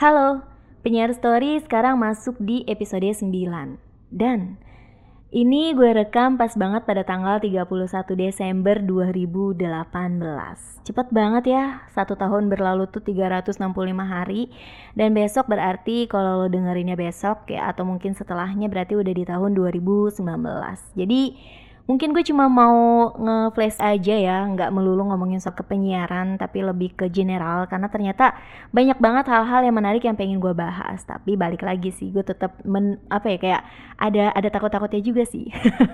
Halo, penyiar story sekarang masuk di episode 9 Dan ini gue rekam pas banget pada tanggal 31 Desember 2018 Cepet banget ya, satu tahun berlalu tuh 365 hari. Dan besok berarti kalau lo dengerinnya besok ya Atau mungkin setelahnya berarti udah di tahun 2019 Jadi mungkin gue cuma mau nge-flash aja ya nggak melulu ngomongin soal kepenyiaran tapi lebih ke general karena ternyata banyak banget hal-hal yang menarik yang pengen gue bahas. Tapi balik lagi sih gue tetap men apa ya kayak ada ada takut-takutnya juga sih.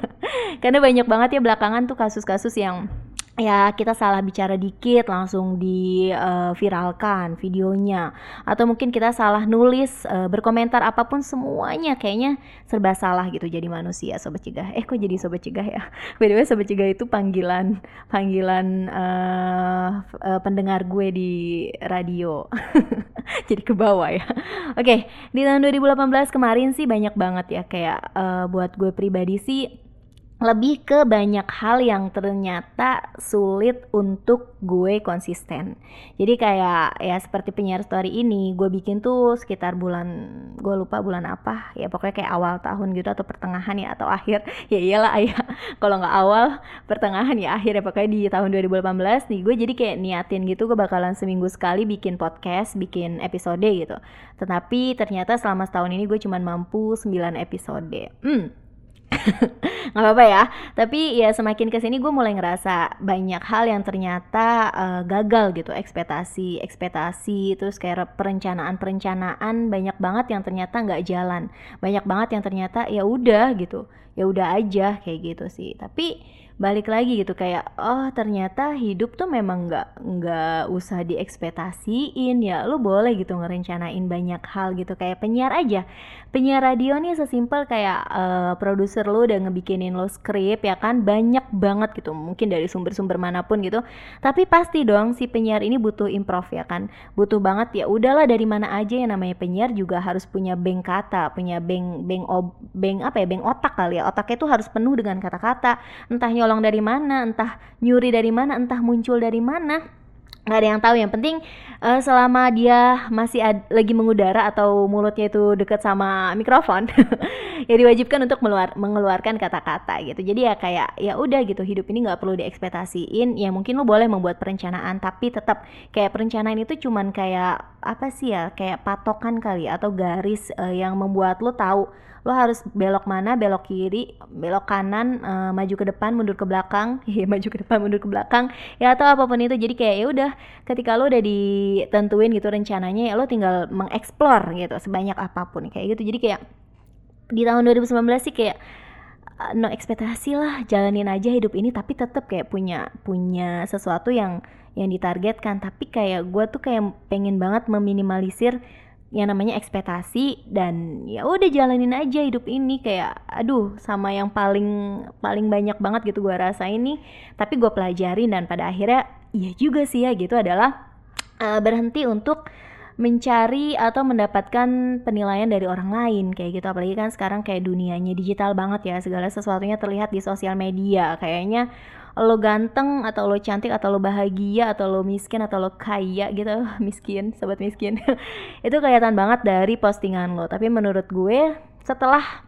Karena banyak banget ya belakangan tuh kasus-kasus yang ya kita salah bicara dikit langsung diviralkan uh, videonya. Atau mungkin kita salah nulis uh, berkomentar apa pun semuanya kayaknya serba salah gitu jadi manusia sobat cegah. Eh kok jadi sobat cegah ya? By the way sobat cegah itu panggilan panggilan uh, uh, pendengar gue di radio. Jadi ke bawah ya. Oke okay, di tahun 2018 kemarin sih banyak banget ya kayak uh, buat gue pribadi sih lebih ke banyak hal yang ternyata sulit untuk gue konsisten. Jadi kayak ya seperti penyiar story ini, gue bikin tuh sekitar bulan, gue lupa bulan apa, ya pokoknya kayak awal tahun gitu atau pertengahan ya atau akhir. Ya iyalah ayah, kalau nggak awal, pertengahan ya akhir ya pokoknya di tahun 2018 nih gue jadi kayak niatin gitu gue bakalan seminggu sekali bikin podcast, bikin episode gitu. Tetapi ternyata selama setahun ini gue cuma mampu 9 episode. Hmm, nggak apa-apa ya. Tapi ya semakin ke sini gue mulai ngerasa banyak hal yang ternyata uh, gagal gitu. Ekspektasi ekspektasi terus kayak perencanaan perencanaan banyak banget yang ternyata nggak jalan. Banyak banget yang ternyata ya udah gitu. Ya udah aja kayak gitu sih. Tapi balik lagi gitu kayak oh ternyata hidup tuh memang nggak nggak usah diekspektasiin. Ya lu boleh gitu ngerencanain banyak hal gitu kayak penyiar aja. Penyiar radio nih sesimpel kayak uh, produser lu udah ngebikinin lo skrip ya kan? Banyak banget gitu mungkin dari sumber-sumber mana pun gitu. Tapi pasti dong si penyiar ini butuh improv ya kan? Butuh banget ya udahlah dari mana aja yang namanya penyiar juga harus punya bank kata punya bank bank ob bank apa ya? Bank otak kali ya? Otaknya tuh harus penuh dengan kata-kata. Entahnya nyolong dari mana, entah nyuri dari mana, entah muncul dari mana nggak ada yang tahu. Yang penting uh, selama dia masih ad, lagi mengudara atau mulutnya itu dekat sama mikrofon ya diwajibkan untuk meluar, mengeluarkan kata-kata gitu. Jadi ya kayak ya udah gitu hidup ini nggak perlu diekspektasiin. Ya mungkin lo boleh membuat perencanaan tapi tetap kayak perencanaan itu cuman kayak apa sih ya kayak patokan kali atau garis uh, yang membuat lo tahu lo harus belok mana belok kiri belok kanan uh, maju ke depan mundur ke belakang. Ya maju ke depan mundur ke belakang. Ya atau apa pun itu. Jadi kayak ya udah ketika lo udah ditentuin gitu rencananya ya lo tinggal mengeksplor gitu sebanyak apa pun kayak gitu. Jadi kayak di tahun 2019 sih kayak uh, no ekspektasi lah jalanin aja hidup ini tapi tetap kayak punya punya sesuatu yang yang ditargetkan. Tapi kayak gue tuh kayak pengen banget meminimalisir yang namanya ekspektasi dan ya udah jalanin aja hidup ini. Kayak aduh sama yang paling paling banyak banget gitu gue rasa ini tapi gue pelajarin dan pada akhirnya iya juga sih ya gitu adalah uh, berhenti untuk mencari atau mendapatkan penilaian dari orang lain kayak gitu. Apalagi kan sekarang kayak dunianya digital banget ya segala sesuatunya terlihat di sosial media. Kayaknya lo ganteng atau lo cantik atau lo bahagia atau lo miskin atau lo kaya gitu miskin sobat miskin itu kelihatan banget dari postingan lo. Tapi menurut gue setelah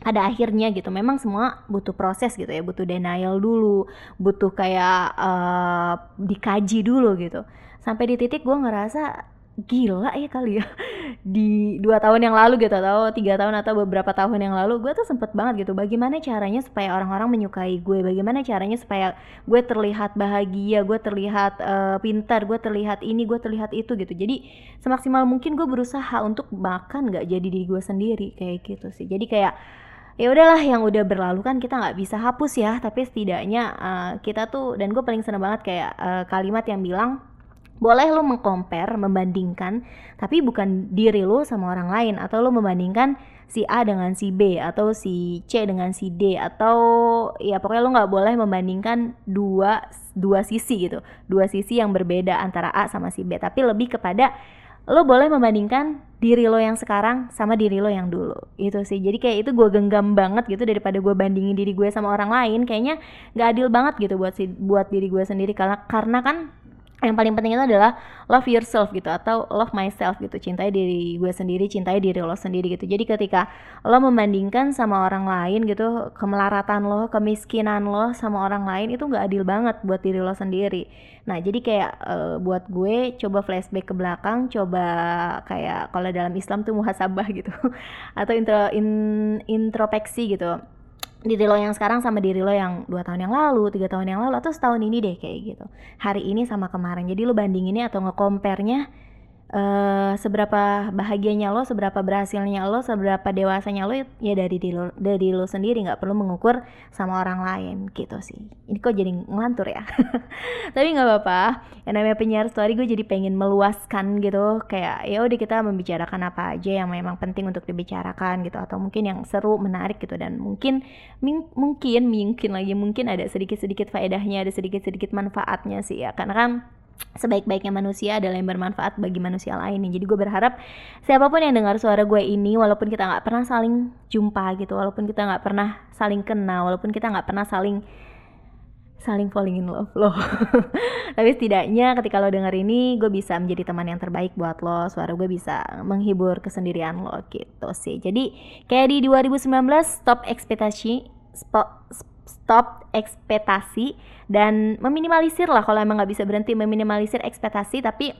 pada akhirnya gitu. Memang semua butuh proses gitu ya butuh denial dulu butuh kayak uh, dikaji dulu gitu. Sampai di titik gue ngerasa gila ya kali ya. Di dua tahun yang lalu gitu atau tiga tahun atau beberapa tahun yang lalu gue tuh sempet banget gitu bagaimana caranya supaya orang-orang menyukai gue? Bagaimana caranya supaya gue terlihat bahagia gue terlihat uh, pintar gue terlihat ini gue terlihat itu gitu. Jadi semaksimal mungkin gue berusaha untuk makan nggak jadi diri gue sendiri kayak gitu sih. Jadi kayak ya udahlah yang udah berlalu kan kita nggak bisa hapus ya. Tapi setidaknya uh, kita tuh dan gue paling seneng banget kayak uh, kalimat yang bilang boleh lo mengcompare, membandingkan, tapi bukan diri lo sama orang lain. Atau lo membandingkan si A dengan si B atau si C dengan si D. Atau ya pokoknya lo nggak boleh membandingkan dua dua sisi gitu, dua sisi yang berbeda antara A sama si B, tapi lebih kepada lo boleh membandingkan diri lo yang sekarang sama diri lo yang dulu. Itu sih. Jadi kayak itu gue genggam banget gitu daripada gue bandingin diri gue sama orang lain. Kayaknya nggak adil banget gitu buat si buat diri gue sendiri. Karena karena kan yang paling penting itu adalah love yourself gitu atau love myself gitu. Cintai diri gue sendiri cintai diri lo sendiri gitu. Jadi ketika lo membandingkan sama orang lain gitu kemelaratan lo kemiskinan lo sama orang lain itu nggak adil banget buat diri lo sendiri. Nah jadi kayak uh, buat gue coba flashback ke belakang coba kayak kalau dalam Islam tuh muhasabah gitu atau intro in, introspeksi gitu diri lo yang sekarang sama diri lo yang dua tahun yang lalu, tiga tahun yang lalu atau setahun ini deh kayak gitu. Hari ini sama kemarin. Jadi lo bandinginnya atau nge-compare-nya uh, seberapa bahagianya lo, seberapa berhasilnya lo, seberapa dewasanya lo ya dari diri lo, dari lo sendiri nggak perlu mengukur sama orang lain gitu sih. Ini kok jadi ngelantur ya. Tapi nggak apa-apa. Yang namanya penyiar story gue jadi pengen meluaskan gitu kayak ya udah kita membicarakan apa aja yang memang penting untuk dibicarakan gitu atau mungkin yang seru, menarik gitu dan mungkin mungkin mungkin lagi mungkin ada sedikit-sedikit faedahnya, ada sedikit-sedikit manfaatnya sih ya. Karena kan sebaik-baiknya manusia adalah yang bermanfaat bagi manusia lain. Jadi gue berharap siapa pun yang dengar suara gue ini walaupun kita nggak pernah saling jumpa gitu walaupun kita nggak pernah saling kenal walaupun kita nggak pernah saling saling falling in love loh. Tapi setidaknya ketika lo denger ini gue bisa menjadi teman yang terbaik buat lo suara gue bisa menghibur kesendirian lo gitu sih. Jadi kayak di 2019 stop ekspektasi stop ekspektasi dan meminimalisir lah kalau emang nggak bisa berhenti meminimalisir ekspektasi tapi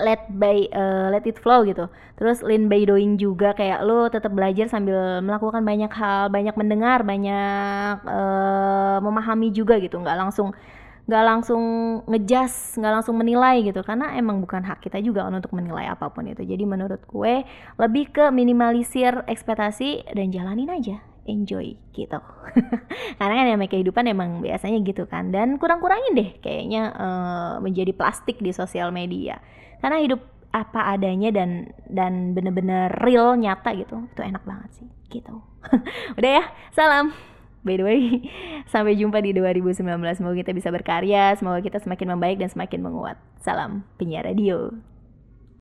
let by uh, let it flow gitu. Terus lean by doing juga kayak lo tetap belajar sambil melakukan banyak hal banyak mendengar banyak uh, memahami juga gitu. Nggak langsung nggak langsung ngejas nggak langsung menilai gitu. Karena emang bukan hak kita juga kan untuk menilai apa pun itu. Jadi menurut gue lebih ke minimalisir ekspektasi dan jalanin aja enjoy gitu. Karena kan yang kehidupan emang biasanya gitu kan. Dan kurang-kurangin deh kayaknya uh, menjadi plastik di sosial media. Karena hidup apa adanya dan dan bener-bener real nyata gitu itu enak banget sih gitu. Udah ya salam. By the way sampai jumpa di 2019 semoga kita bisa berkarya semoga kita semakin membaik dan semakin menguat. Salam penyiar radio